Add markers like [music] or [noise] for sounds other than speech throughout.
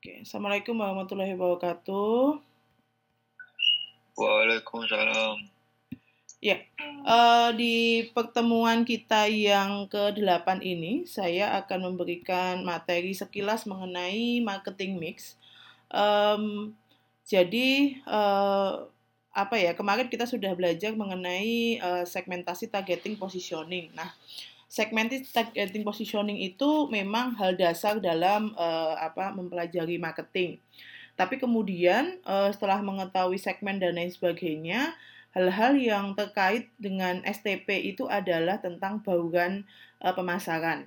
Oke, Assalamualaikum warahmatullahi wabarakatuh. Waalaikumsalam. Ya, uh, di pertemuan kita yang ke-8 ini, saya akan memberikan materi sekilas mengenai marketing mix. Um, jadi, uh, apa ya, kemarin kita sudah belajar mengenai uh, segmentasi targeting positioning. Nah, segmented targeting positioning itu memang hal dasar dalam uh, apa mempelajari marketing. Tapi kemudian uh, setelah mengetahui segmen dan lain sebagainya, hal-hal yang terkait dengan STP itu adalah tentang bauran uh, pemasaran.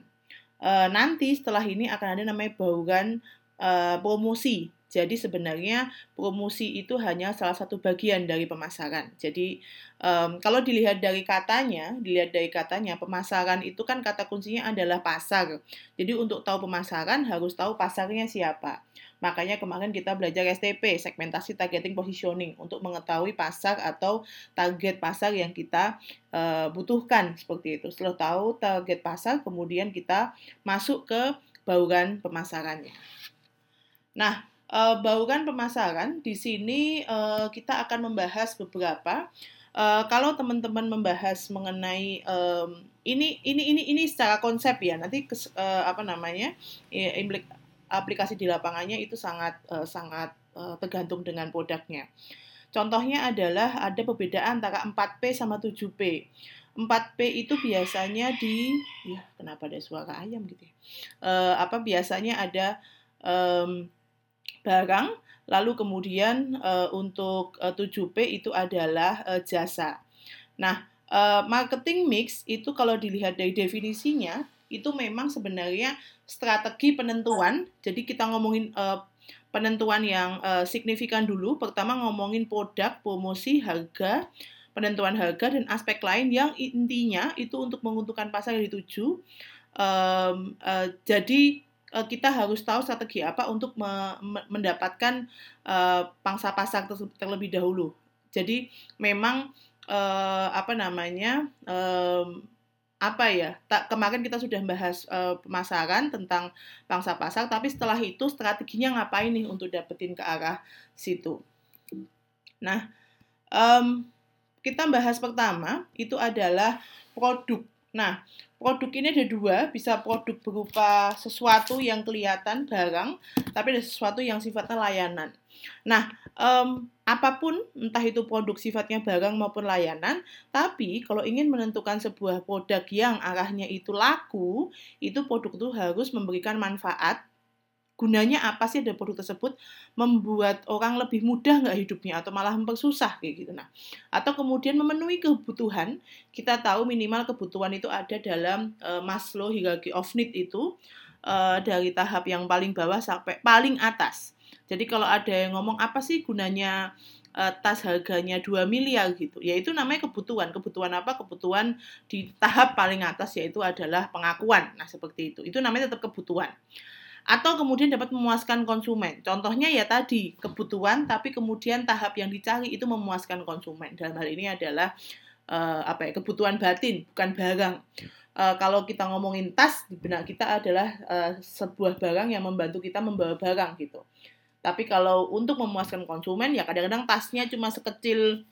Uh, nanti setelah ini akan ada namanya bauran uh, promosi. Jadi sebenarnya promosi itu hanya salah satu bagian dari pemasaran. Jadi um, kalau dilihat dari katanya, dilihat dari katanya pemasaran itu kan kata kuncinya adalah pasar. Jadi untuk tahu pemasaran harus tahu pasarnya siapa. Makanya kemarin kita belajar STP, segmentasi targeting positioning, untuk mengetahui pasar atau target pasar yang kita uh, butuhkan seperti itu. Setelah tahu target pasar, kemudian kita masuk ke bauran pemasarannya. Nah, uh, bauran pemasaran di sini uh, kita akan membahas beberapa. Uh, kalau teman-teman membahas mengenai um, ini ini ini ini secara konsep ya nanti kes, uh, apa namanya ya, implik, aplikasi di lapangannya itu sangat uh, sangat uh, tergantung dengan produknya. Contohnya adalah ada perbedaan antara 4P sama 7P. 4P itu biasanya di ya kenapa ada suara ayam gitu ya. Uh, apa biasanya ada um, barang, lalu kemudian uh, untuk uh, 7P itu adalah uh, jasa. Nah, marketing mix itu kalau dilihat dari definisinya itu memang sebenarnya strategi penentuan. Jadi kita ngomongin penentuan yang signifikan dulu. Pertama ngomongin produk, promosi, harga, penentuan harga dan aspek lain yang intinya itu untuk menguntungkan pasar yang dituju. Um, uh, jadi Eh, kita harus tahu strategi apa untuk me mendapatkan uh, pangsa pasar terlebih dahulu. Jadi memang uh, apa namanya um, apa ya? Tak kemarin kita sudah bahas uh, pemasaran tentang pangsa pasar, tapi setelah itu strateginya ngapain nih untuk dapetin ke arah situ. Nah, um, kita bahas pertama itu adalah produk. Nah, produk ini ada dua, bisa produk berupa sesuatu yang kelihatan barang, tapi ada sesuatu yang sifatnya layanan. Nah, um, apa pun entah itu produk sifatnya barang maupun layanan, tapi kalau ingin menentukan sebuah produk yang arahnya itu laku, itu produk itu harus memberikan manfaat gunanya apa sih ada produk tersebut membuat orang lebih mudah nggak hidupnya atau malah mempersusah kayak gitu nah atau kemudian memenuhi kebutuhan kita tahu minimal kebutuhan itu ada dalam uh, Maslow hierarchy of need itu uh, dari tahap yang paling bawah sampai paling atas jadi kalau ada yang ngomong apa sih gunanya uh, tas harganya 2 miliar gitu. Ya itu namanya kebutuhan. Kebutuhan apa? Kebutuhan di tahap paling atas yaitu adalah pengakuan. Nah, seperti itu. Itu namanya tetap kebutuhan atau kemudian dapat memuaskan konsumen. Contohnya ya tadi kebutuhan tapi kemudian tahap yang dicari itu memuaskan konsumen. Dalam hal ini adalah uh, apa ya kebutuhan batin bukan barang. Uh, kalau kita ngomongin tas di benak kita adalah uh, sebuah barang yang membantu kita membawa barang gitu. Tapi kalau untuk memuaskan konsumen ya kadang-kadang tasnya cuma sekecil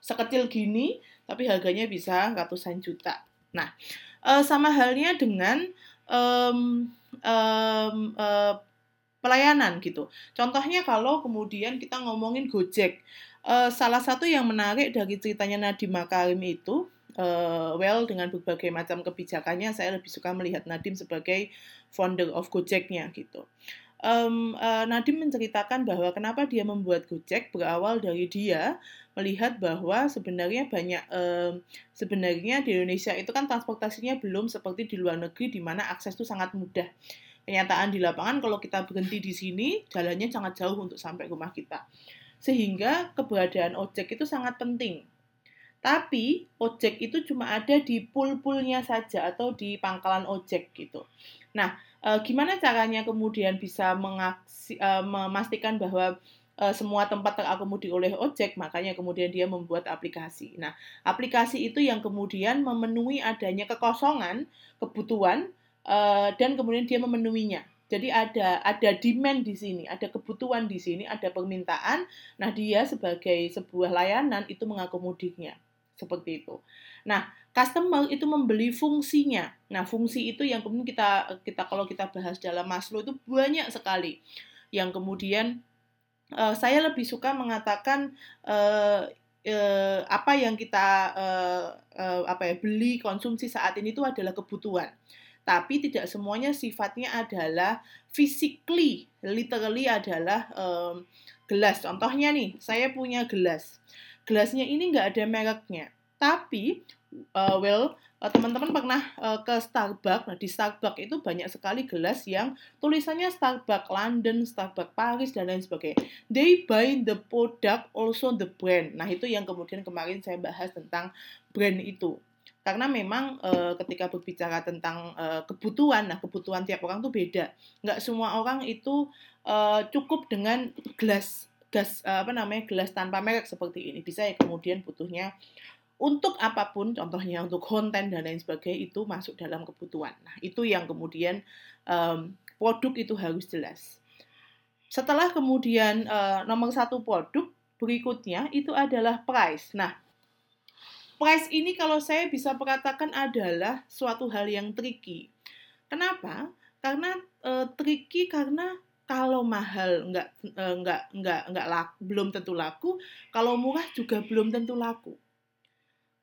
sekecil gini tapi harganya bisa ratusan juta. Nah, sama halnya dengan um, um, uh, pelayanan gitu. Contohnya kalau kemudian kita ngomongin Gojek, uh, salah satu yang menarik dari ceritanya Nadiem Makarim itu, uh, well dengan berbagai macam kebijakannya, saya lebih suka melihat Nadiem sebagai founder of Gojeknya gitu um, uh, Nadim menceritakan bahwa kenapa dia membuat Gojek berawal dari dia melihat bahwa sebenarnya banyak um, sebenarnya di Indonesia itu kan transportasinya belum seperti di luar negeri di mana akses itu sangat mudah. Kenyataan di lapangan kalau kita berhenti di sini jalannya sangat jauh untuk sampai rumah kita. Sehingga keberadaan ojek itu sangat penting. Tapi ojek itu cuma ada di pool-poolnya saja atau di pangkalan ojek gitu. Nah, uh, gimana caranya kemudian bisa mengaksi, uh, memastikan bahwa uh, semua tempat terakomodir oleh ojek, makanya kemudian dia membuat aplikasi. Nah, aplikasi itu yang kemudian memenuhi adanya kekosongan, kebutuhan, uh, dan kemudian dia memenuhinya. Jadi ada ada demand di sini, ada kebutuhan di sini, ada permintaan. Nah, dia sebagai sebuah layanan itu mengakomodirnya. Seperti itu. Nah, customer itu membeli fungsinya. Nah, fungsi itu yang kemudian kita kita kalau kita bahas dalam Maslow itu banyak sekali. Yang kemudian uh, saya lebih suka mengatakan uh, uh, apa yang kita uh, uh, apa ya beli konsumsi saat ini itu adalah kebutuhan tapi tidak semuanya sifatnya adalah physically, literally adalah um, gelas. Contohnya nih, saya punya gelas. Gelasnya ini nggak ada mereknya, tapi uh, well teman-teman pernah uh, ke Starbucks. Nah, di Starbucks itu banyak sekali gelas yang tulisannya Starbucks London, Starbucks Paris dan lain sebagainya. They buy the product also the brand. Nah, itu yang kemudian kemarin saya bahas tentang brand itu karena memang e, ketika berbicara tentang e, kebutuhan, nah kebutuhan tiap orang tuh beda. Nggak semua orang itu e, cukup dengan gelas gas apa namanya gelas tanpa merek seperti ini. Bisa ya kemudian butuhnya untuk apa pun, contohnya untuk konten dan lain sebagainya itu masuk dalam kebutuhan. Nah itu yang kemudian um, produk itu harus jelas. Setelah kemudian uh, nomor satu produk, berikutnya itu adalah price. Nah price ini kalau saya bisa perkatakan adalah suatu hal yang tricky. Kenapa? Karena e, tricky karena kalau mahal nggak e, nggak nggak nggak laku, belum tentu laku, kalau murah juga belum tentu laku.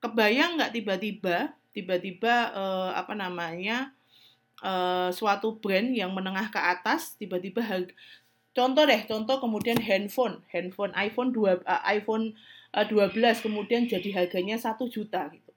Kebayang nggak tiba-tiba tiba-tiba e, apa namanya e, suatu brand yang menengah ke atas tiba-tiba contoh deh contoh kemudian handphone handphone iPhone 2 uh, iPhone 12 eh, kemudian jadi harganya 1 juta gitu.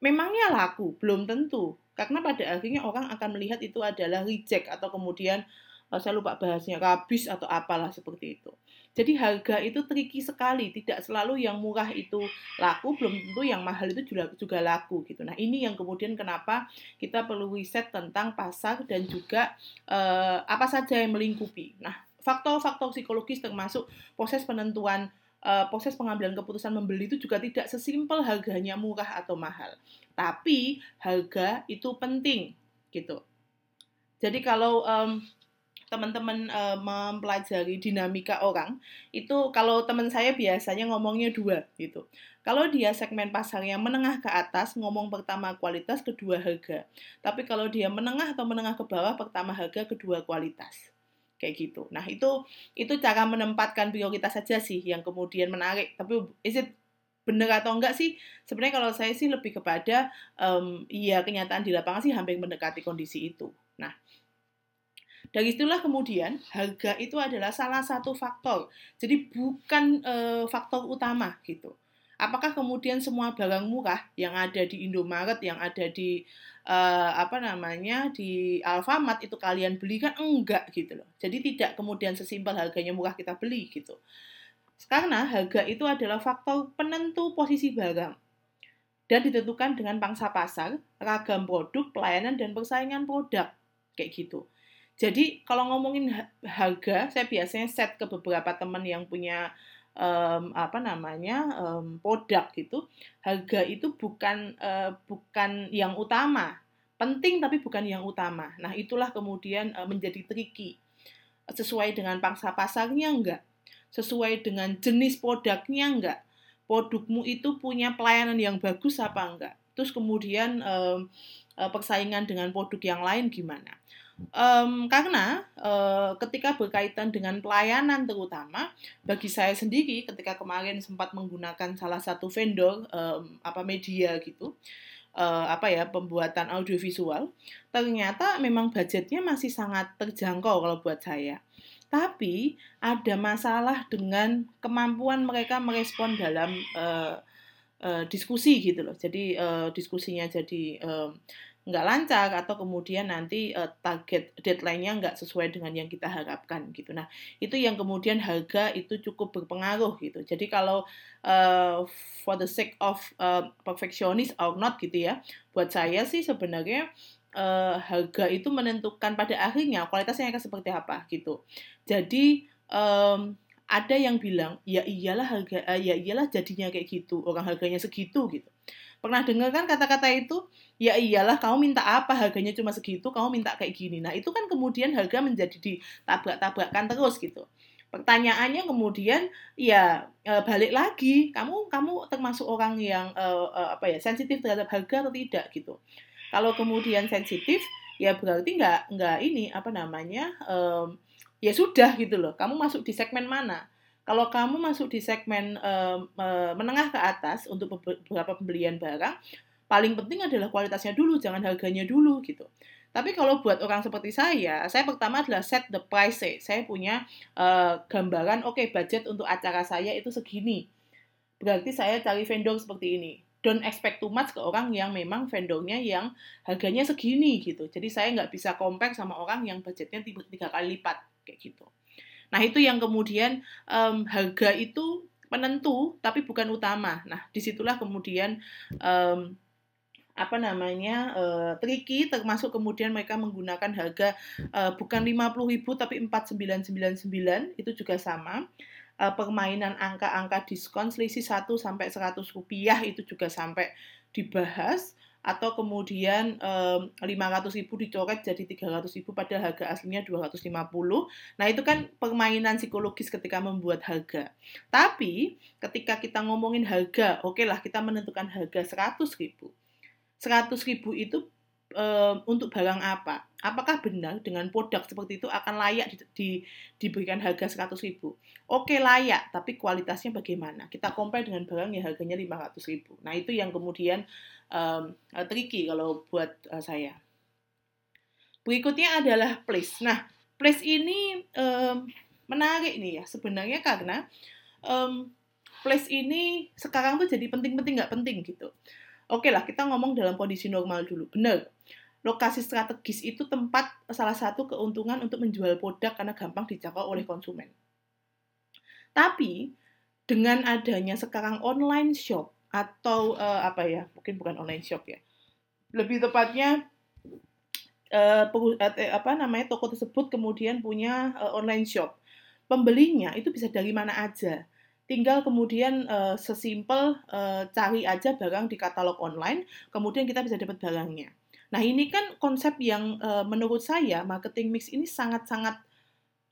Memangnya laku? Belum tentu. Karena pada akhirnya orang akan melihat itu adalah reject atau kemudian eh, saya lupa bahasnya habis atau apalah seperti itu. Jadi harga itu tricky sekali, tidak selalu yang murah itu laku, belum tentu yang mahal itu juga juga laku gitu. Nah ini yang kemudian kenapa kita perlu riset tentang pasar dan juga eh, apa saja yang melingkupi. Nah faktor-faktor psikologis termasuk proses penentuan uh, proses pengambilan keputusan membeli itu juga tidak sesimpel harganya murah atau mahal. Tapi harga itu penting gitu. Jadi kalau um, teman-teman uh, mempelajari dinamika orang, itu kalau teman saya biasanya ngomongnya dua gitu. Kalau dia segmen pasar yang menengah ke atas, ngomong pertama kualitas, kedua harga. Tapi kalau dia menengah atau menengah ke bawah, pertama harga, kedua kualitas kayak gitu. Nah itu itu cara menempatkan prioritas saja sih yang kemudian menarik. Tapi is it benar atau enggak sih? Sebenarnya kalau saya sih lebih kepada um, ya kenyataan di lapangan sih hampir mendekati kondisi itu. Dari itulah kemudian harga itu adalah salah satu faktor. Jadi bukan uh, faktor utama gitu. Apakah kemudian semua barang murah yang ada di Indomaret, yang ada di uh, apa namanya di Alfamart itu kalian beli kan enggak gitu loh. Jadi tidak kemudian sesimpel harganya murah kita beli gitu. Karena harga itu adalah faktor penentu posisi barang dan ditentukan dengan pangsa pasar, ragam produk, pelayanan dan persaingan produk kayak gitu. Jadi kalau ngomongin harga, saya biasanya set ke beberapa teman yang punya um, apa namanya um, produk gitu. Harga itu bukan uh, bukan yang utama. Penting tapi bukan yang utama. Nah itulah kemudian uh, menjadi tricky. Sesuai dengan pangsa pasarnya enggak? Sesuai dengan jenis produknya enggak? Produkmu itu punya pelayanan yang bagus apa enggak? Terus kemudian um, persaingan dengan produk yang lain gimana Um, karena uh, ketika berkaitan dengan pelayanan terutama bagi saya sendiri ketika kemarin sempat menggunakan salah satu vendor um, apa media gitu uh, apa ya pembuatan audiovisual ternyata memang budgetnya masih sangat terjangkau kalau buat saya. Tapi ada masalah dengan kemampuan mereka merespon dalam uh, uh, diskusi gitu loh. Jadi uh, diskusinya jadi uh, nggak lancar atau kemudian nanti uh, target deadline-nya nggak sesuai dengan yang kita harapkan gitu. Nah itu yang kemudian harga itu cukup berpengaruh gitu. Jadi kalau uh, for the sake of uh, perfectionist or not gitu ya, buat saya sih sebenarnya uh, harga itu menentukan pada akhirnya kualitasnya akan seperti apa gitu. Jadi um, ada yang bilang ya iyalah harga uh, ya iyalah jadinya kayak gitu orang harganya segitu gitu Pernah dengar kan kata-kata itu? Ya iyalah, kamu minta apa? Harganya cuma segitu, kamu minta kayak gini. Nah, itu kan kemudian harga menjadi ditabrak-tabrakkan terus gitu. Pertanyaannya kemudian ya e, balik lagi, kamu kamu termasuk orang yang e, e, apa ya sensitif terhadap harga atau tidak gitu. Kalau kemudian sensitif, ya berarti nggak nggak ini apa namanya e, ya sudah gitu loh. Kamu masuk di segmen mana? Kalau kamu masuk di segmen uh, uh, menengah ke atas untuk beberapa pembelian barang, paling penting adalah kualitasnya dulu, jangan harganya dulu gitu. Tapi kalau buat orang seperti saya, saya pertama adalah set the price. Saya punya uh, gambaran, oke okay, budget untuk acara saya itu segini. Berarti saya cari vendor seperti ini. Don't expect too much ke orang yang memang vendornya yang harganya segini gitu. Jadi saya nggak bisa compare sama orang yang budgetnya tiga kali lipat kayak gitu. Nah, itu yang kemudian um, harga itu penentu tapi bukan utama. Nah, di situlah kemudian um, apa namanya uh, tricky termasuk kemudian mereka menggunakan harga uh, bukan 50.000 tapi 4999 itu juga sama uh, permainan angka-angka diskon selisih 1 sampai 100 rupiah itu juga sampai dibahas atau kemudian um, 500 ribu dicoret jadi 300 ribu pada harga aslinya 250 nah itu kan permainan psikologis ketika membuat harga. Tapi ketika kita ngomongin harga oke okay lah kita menentukan harga 100 ribu. 100 ribu itu um, untuk barang apa? Apakah benar dengan produk seperti itu akan layak di, di, diberikan harga 100 ribu? Oke layak, tapi kualitasnya bagaimana? Kita compare dengan barang yang harganya 500 ribu. Nah itu yang kemudian um, tricky kalau buat uh, saya. Berikutnya adalah place. Nah, place ini um, menarik nih ya sebenarnya karena um, place ini sekarang tuh jadi penting-penting nggak penting gitu. Oke lah, kita ngomong dalam kondisi normal dulu. Benar, lokasi strategis itu tempat salah satu keuntungan untuk menjual produk karena gampang dijangkau oleh konsumen. Tapi, dengan adanya sekarang online shop atau uh, apa ya, mungkin bukan online shop ya, lebih tepatnya uh, apa namanya toko tersebut kemudian punya uh, online shop. Pembelinya itu bisa dari mana aja tinggal kemudian uh, sesimpel uh, cari aja barang di katalog online, kemudian kita bisa dapat barangnya. Nah ini kan konsep yang uh, menurut saya marketing mix ini sangat-sangat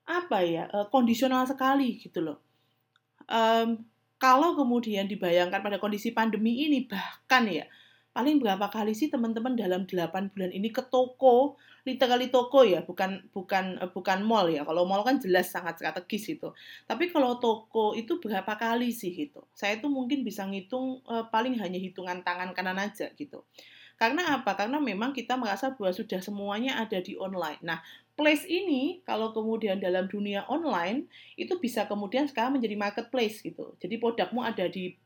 apa ya uh, kondisional sekali gitu loh. Um, kalau kemudian dibayangkan pada kondisi pandemi ini bahkan ya paling berapa kali sih teman-teman dalam 8 bulan ini ke toko, literally toko ya, bukan bukan eh, bukan mall ya. Kalau mall kan jelas sangat strategis itu. Tapi kalau toko itu berapa kali sih itu? Saya tuh mungkin bisa ngitung uh, paling hanya hitungan tangan kanan aja gitu. Karena apa? Karena memang kita merasa bahwa sudah semuanya ada di online. Nah, place ini kalau kemudian dalam dunia online itu bisa kemudian sekarang menjadi marketplace gitu. Jadi produkmu ada di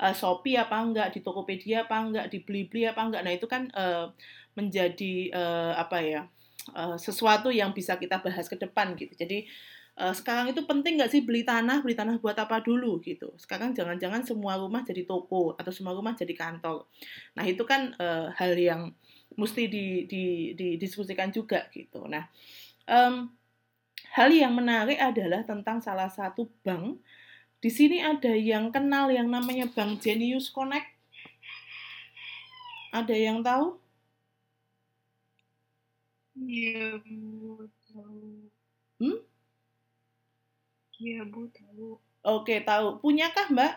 uh, Shopee apa enggak, di Tokopedia apa enggak, di Blibli apa enggak. Nah, itu kan uh, menjadi uh, apa ya? Uh, sesuatu yang bisa kita bahas ke depan gitu. Jadi sekarang itu penting nggak sih beli tanah, beli tanah buat apa dulu gitu. Sekarang jangan-jangan semua rumah jadi toko atau semua rumah jadi kantor. Nah itu kan uh, hal yang mesti di, di, didiskusikan juga gitu. Nah um, hal yang menarik adalah tentang salah satu bank di sini ada yang kenal yang namanya Bank Genius Connect. Ada yang tahu? Iya, Bu, tahu. Hmm? Iya, Bu, tahu. Oke, tahu. Punyakah, Mbak?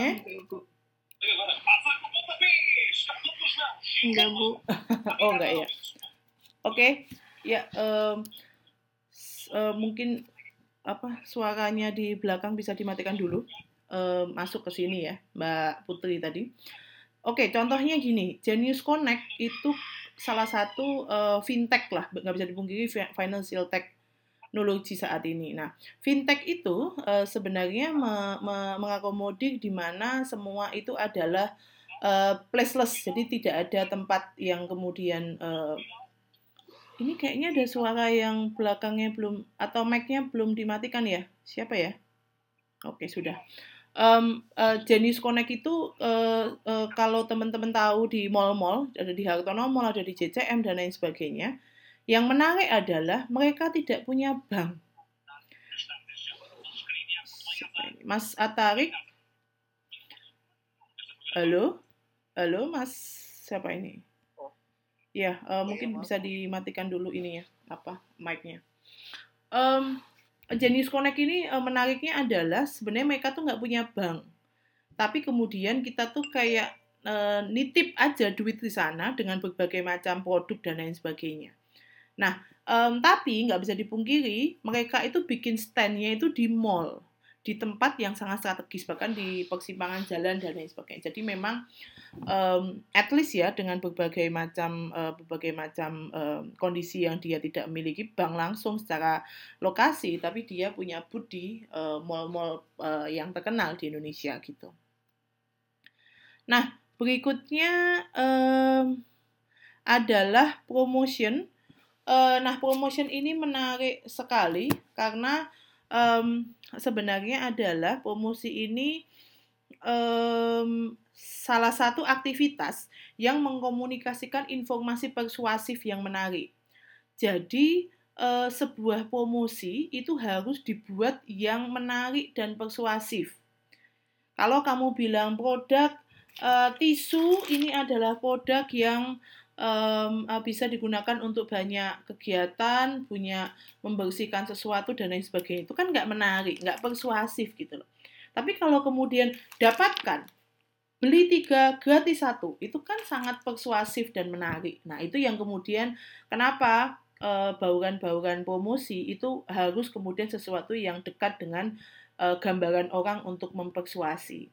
Eh? Enggak, Bu. [laughs] oh, enggak ya. Oke. Ya, um, uh, mungkin apa suaranya di belakang bisa dimatikan dulu uh, masuk ke sini ya Mbak Putri tadi. Oke, contohnya gini, Genius Connect itu salah satu uh, fintech lah, nggak bisa dipungkiri financial technology saat ini. Nah, fintech itu uh, sebenarnya me me mengakomodir di mana semua itu adalah uh, placeless, jadi tidak ada tempat yang kemudian uh, ini kayaknya ada suara yang belakangnya belum atau mic-nya belum dimatikan ya. Siapa ya? Oke, sudah. Um, uh, jenis Connect itu uh, uh, kalau teman-teman tahu di mall-mall, ada di Hartono Mall, ada di JCM dan lain sebagainya. Yang menarik adalah mereka tidak punya bank. Mas Atarik, Halo? Halo, Mas siapa ini? Ya, uh, mungkin bisa dimatikan dulu ini ya, apa mic-nya. Um, jenis connect ini uh, menariknya adalah sebenarnya mereka tuh nggak punya bank, tapi kemudian kita tuh kayak uh, nitip aja duit di sana dengan berbagai macam produk dan lain sebagainya. Nah, um, tapi nggak bisa dipungkiri mereka itu bikin standnya itu di mall di tempat yang sangat strategis bahkan di persimpangan jalan dan lain sebagainya. Jadi memang um, at least ya dengan berbagai macam uh, berbagai macam uh, kondisi yang dia tidak memiliki bank langsung secara lokasi, tapi dia punya booth di mall-mall uh, yang terkenal di Indonesia gitu. Nah berikutnya um, adalah promotion. Uh, nah promotion ini menarik sekali karena um, sebenarnya adalah promosi ini um, salah satu aktivitas yang mengkomunikasikan informasi persuasif yang menarik. Jadi uh, sebuah promosi itu harus dibuat yang menarik dan persuasif. Kalau kamu bilang produk uh, tisu ini adalah produk yang um, bisa digunakan untuk banyak kegiatan, punya membersihkan sesuatu dan lain sebagainya. Itu kan nggak menarik, nggak persuasif gitu loh. Tapi kalau kemudian dapatkan beli tiga gratis satu, itu kan sangat persuasif dan menarik. Nah itu yang kemudian kenapa bauran-bauran promosi itu harus kemudian sesuatu yang dekat dengan gambaran orang untuk mempersuasi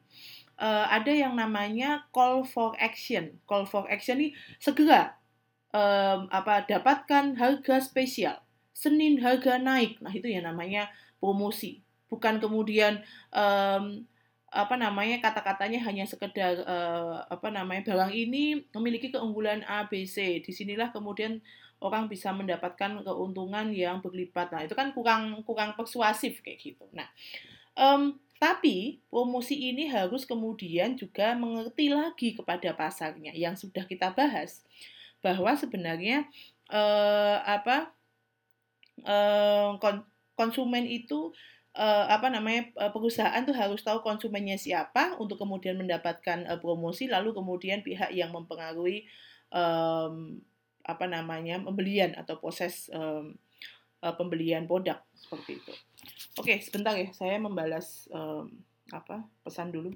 uh, ada yang namanya call for action. Call for action ini segera um, apa dapatkan harga spesial. Senin harga naik. Nah, itu yang namanya promosi. Bukan kemudian um, apa namanya kata-katanya hanya sekedar uh, apa namanya barang ini memiliki keunggulan A B C. Di sinilah kemudian orang bisa mendapatkan keuntungan yang berlipat. Nah, itu kan kurang kurang persuasif kayak gitu. Nah, um, tapi promosi ini harus kemudian juga mengerti lagi kepada pasarnya yang sudah kita bahas. Bahwa sebenarnya eh, apa eh, konsumen itu eh, apa namanya eh, perusahaan tuh harus tahu konsumennya siapa untuk kemudian mendapatkan eh, promosi lalu kemudian pihak yang mempengaruhi eh, apa namanya pembelian atau proses eh, pembelian produk seperti itu. Oke, sebentar ya, saya membalas um, apa pesan dulu.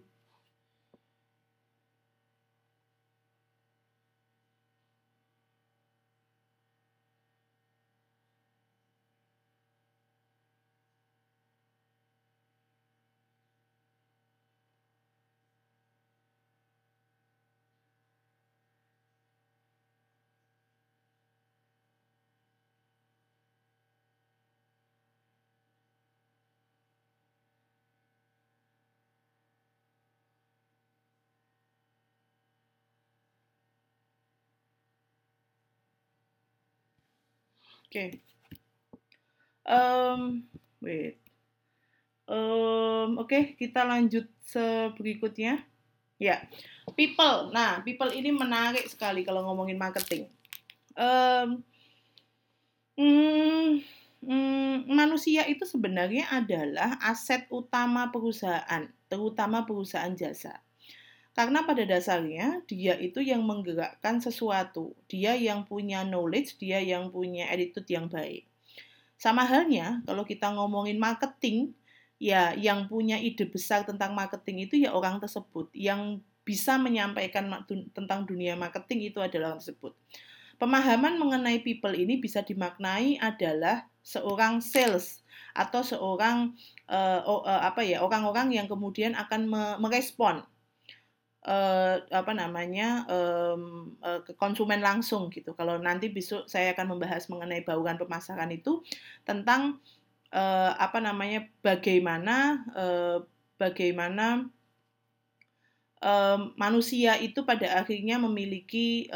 Okay. Um, wait. Um, Oke, okay, kita lanjut berikutnya. Ya, people. Nah, people ini menarik sekali kalau ngomongin marketing. Um, hmm, hmm, manusia itu sebenarnya adalah aset utama perusahaan, terutama perusahaan jasa. Karena pada dasarnya dia itu yang menggerakkan sesuatu, dia yang punya knowledge, dia yang punya attitude yang baik. Sama halnya kalau kita ngomongin marketing, ya yang punya ide besar tentang marketing itu ya orang tersebut, yang bisa menyampaikan tentang dunia marketing itu adalah orang tersebut. Pemahaman mengenai people ini bisa dimaknai adalah seorang sales atau seorang uh, uh, apa ya orang-orang yang kemudian akan merespon uh, apa namanya um, uh, ke konsumen langsung gitu. Kalau nanti besok saya akan membahas mengenai bauran pemasaran itu tentang uh, apa namanya bagaimana bagaimana manusia itu pada akhirnya memiliki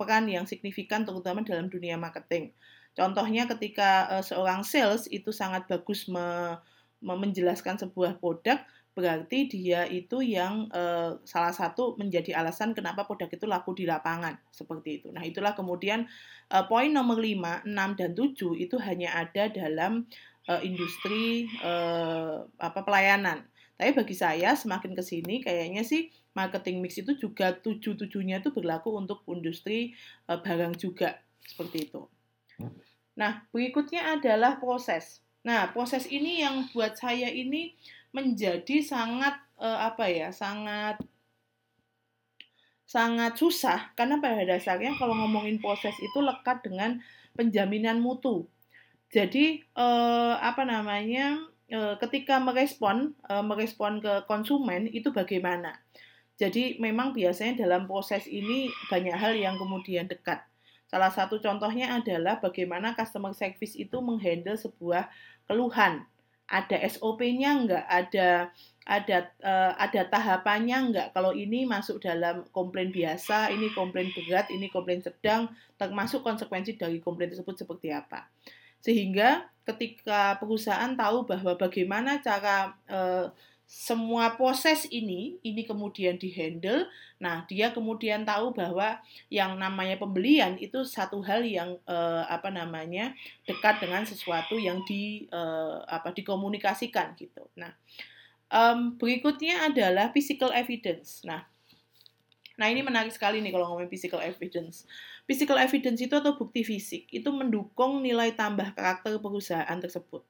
peran yang signifikan terutama dalam dunia marketing. Contohnya ketika seorang sales itu sangat bagus me menjelaskan sebuah produk, berarti dia itu yang uh, salah satu menjadi alasan kenapa produk itu laku di lapangan seperti itu. Nah, itulah kemudian uh, poin nomor 5, 6 dan 7 itu hanya ada dalam uh, industri uh, apa pelayanan. Tapi bagi saya semakin ke sini kayaknya sih marketing mix itu juga tujuh-tujuhnya itu berlaku untuk industri uh, barang juga seperti itu. Nah, berikutnya adalah proses. Nah, proses ini yang buat saya ini menjadi sangat uh, apa ya, sangat sangat susah karena pada dasarnya kalau ngomongin proses itu lekat dengan penjaminan mutu. Jadi eh, apa namanya eh, ketika merespon eh, merespon ke konsumen itu bagaimana? Jadi memang biasanya dalam proses ini banyak hal yang kemudian dekat. Salah satu contohnya adalah bagaimana customer service itu menghandle sebuah keluhan. Ada SOP-nya enggak? Ada ada uh, ada tahapannya enggak kalau ini masuk dalam komplain biasa ini komplain berat ini komplain sedang termasuk konsekuensi dari komplain tersebut seperti apa sehingga ketika perusahaan tahu bahwa bagaimana cara uh, semua proses ini ini kemudian dihandle nah dia kemudian tahu bahwa yang namanya pembelian itu satu hal yang uh, apa namanya dekat dengan sesuatu yang di uh, apa dikomunikasikan gitu nah Um, berikutnya adalah physical evidence. Nah, nah ini menarik sekali nih kalau ngomongin physical evidence. Physical evidence itu atau bukti fisik itu mendukung nilai tambah karakter perusahaan tersebut.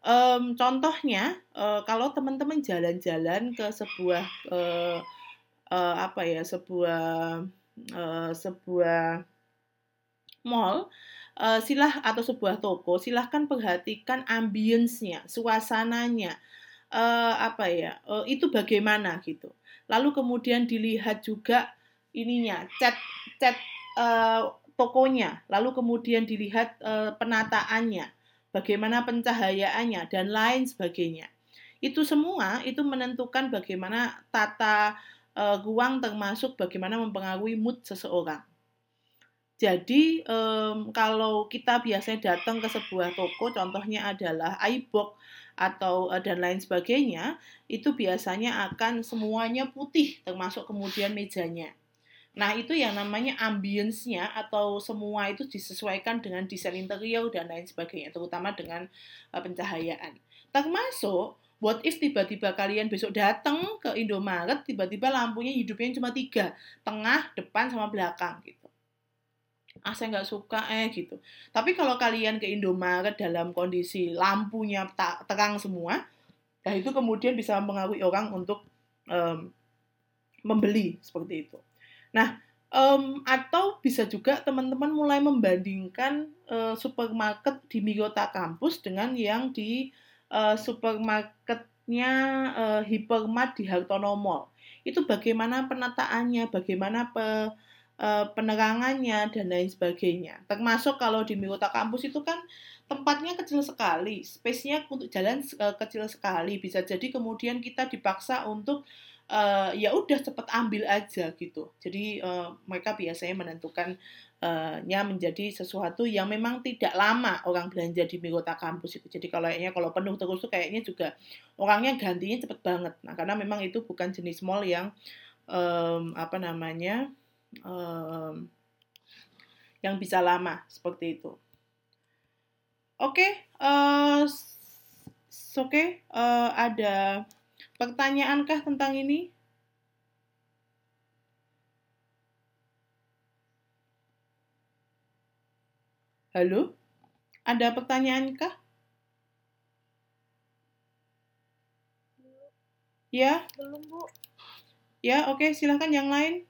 Um, contohnya, uh, kalau teman-teman jalan-jalan ke sebuah uh, uh, apa ya, sebuah uh, sebuah mall, uh, silah atau sebuah toko, silahkan perhatikan ambience-nya, suasananya, uh, apa ya uh, itu bagaimana gitu. Lalu kemudian dilihat juga ininya cat cat uh, tokonya. Lalu kemudian dilihat uh, penataannya bagaimana pencahayaannya dan lain sebagainya itu semua itu menentukan bagaimana tata uh, ruang termasuk bagaimana mempengaruhi mood seseorang jadi um, kalau kita biasanya datang ke sebuah toko, contohnya adalah iBook atau uh, dan lain sebagainya, itu biasanya akan semuanya putih, termasuk kemudian mejanya. Nah itu yang namanya ambience-nya atau semua itu disesuaikan dengan desain interior dan lain sebagainya, terutama dengan uh, pencahayaan. Termasuk What if tiba-tiba kalian besok datang ke Indomaret, tiba-tiba lampunya hidupnya cuma tiga, tengah, depan, sama belakang gitu ah saya nggak suka eh gitu. Tapi kalau kalian ke Indomaret dalam kondisi lampunya terang semua, nah itu kemudian bisa mempengaruhi orang untuk um, membeli seperti itu. Nah, um, atau bisa juga teman-teman mulai membandingkan uh, supermarket di Migota kampus dengan yang di uh, supermarketnya uh, Hypermart di Hartono Mall. Itu bagaimana penataannya, bagaimana pe, penerangannya dan lain sebagainya. Termasuk kalau di Mirota kampus itu kan tempatnya kecil sekali, space-nya untuk jalan kecil sekali. Bisa jadi kemudian kita dipaksa untuk ya udah cepet ambil aja gitu. Jadi uh, mereka biasanya menentukan uh, nya menjadi sesuatu yang memang tidak lama orang belanja di Mirota kampus itu. Jadi kalau kayaknya kalau penuh terus tuh kayaknya juga orangnya gantinya cepet banget. Nah karena memang itu bukan jenis mall yang um, apa namanya um, yang bisa lama seperti itu. Oke, okay, uh, oke, okay, uh, ada pertanyaankah tentang ini? Halo, ada pertanyaankah? Ya? Belum, Bu. Ya, oke, okay, silahkan yang lain.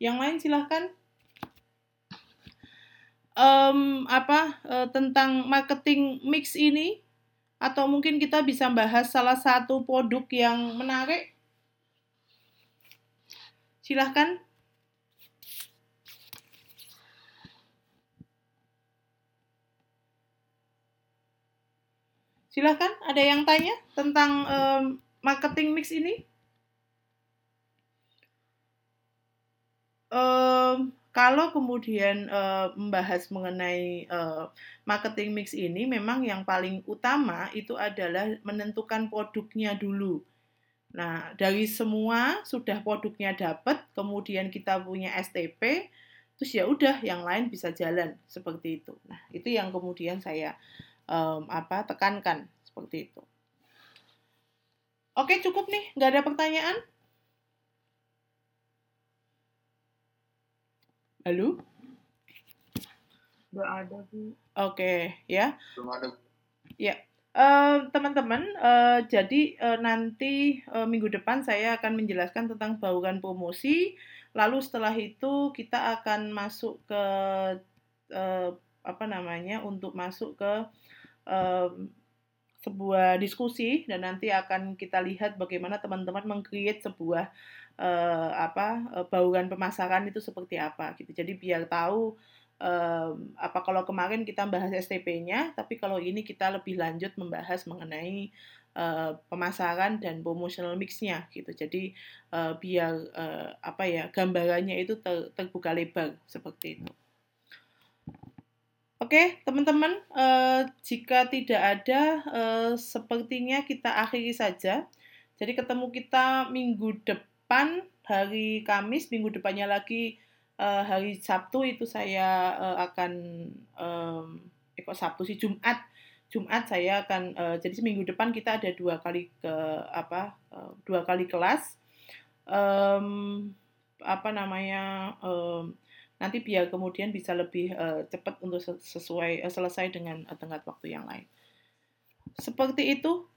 Yang lain silahkan. Um, apa uh, tentang marketing mix ini? Atau mungkin kita bisa bahas salah satu produk yang menarik? Silahkan. Silahkan, ada yang tanya tentang um, marketing mix ini? Kalau kemudian uh, membahas mengenai uh, marketing mix ini, memang yang paling utama itu adalah menentukan produknya dulu. Nah, dari semua sudah produknya dapat, kemudian kita punya STP, terus ya udah yang lain bisa jalan seperti itu. Nah itu yang kemudian saya um, apa tekankan seperti itu. Oke cukup nih nggak ada pertanyaan halo Nggak ada, Bu. Oke, ya. Belum ada. Ya, Eh, teman-teman, uh, jadi uh, nanti uh, minggu depan saya akan menjelaskan tentang bauran promosi. Lalu setelah itu kita akan masuk ke uh, apa namanya untuk masuk ke uh, sebuah diskusi dan nanti akan kita lihat bagaimana teman-teman mengcreate sebuah uh, apa uh, bauran pemasaran itu seperti apa gitu. Jadi biar tahu um, apa kalau kemarin kita bahas STP-nya, tapi kalau ini kita lebih lanjut membahas mengenai uh, pemasaran dan promotional mix-nya gitu. Jadi uh, biar uh, apa ya gambarannya itu ter, terbuka lebar seperti itu. Oke, teman-teman, uh, jika tidak ada, uh, sepertinya kita akhiri saja. Jadi ketemu kita minggu depan, hari Kamis, minggu depannya lagi uh, hari Sabtu itu saya uh, akan um, eh kok Sabtu sih? Jumat. Jumat saya akan uh, jadi seminggu depan kita ada dua kali ke apa uh, dua kali kelas. Um, apa namanya um, nanti biar kemudian bisa lebih uh, cepat untuk sesuai uh, selesai dengan uh, tenggat waktu yang lain. Seperti itu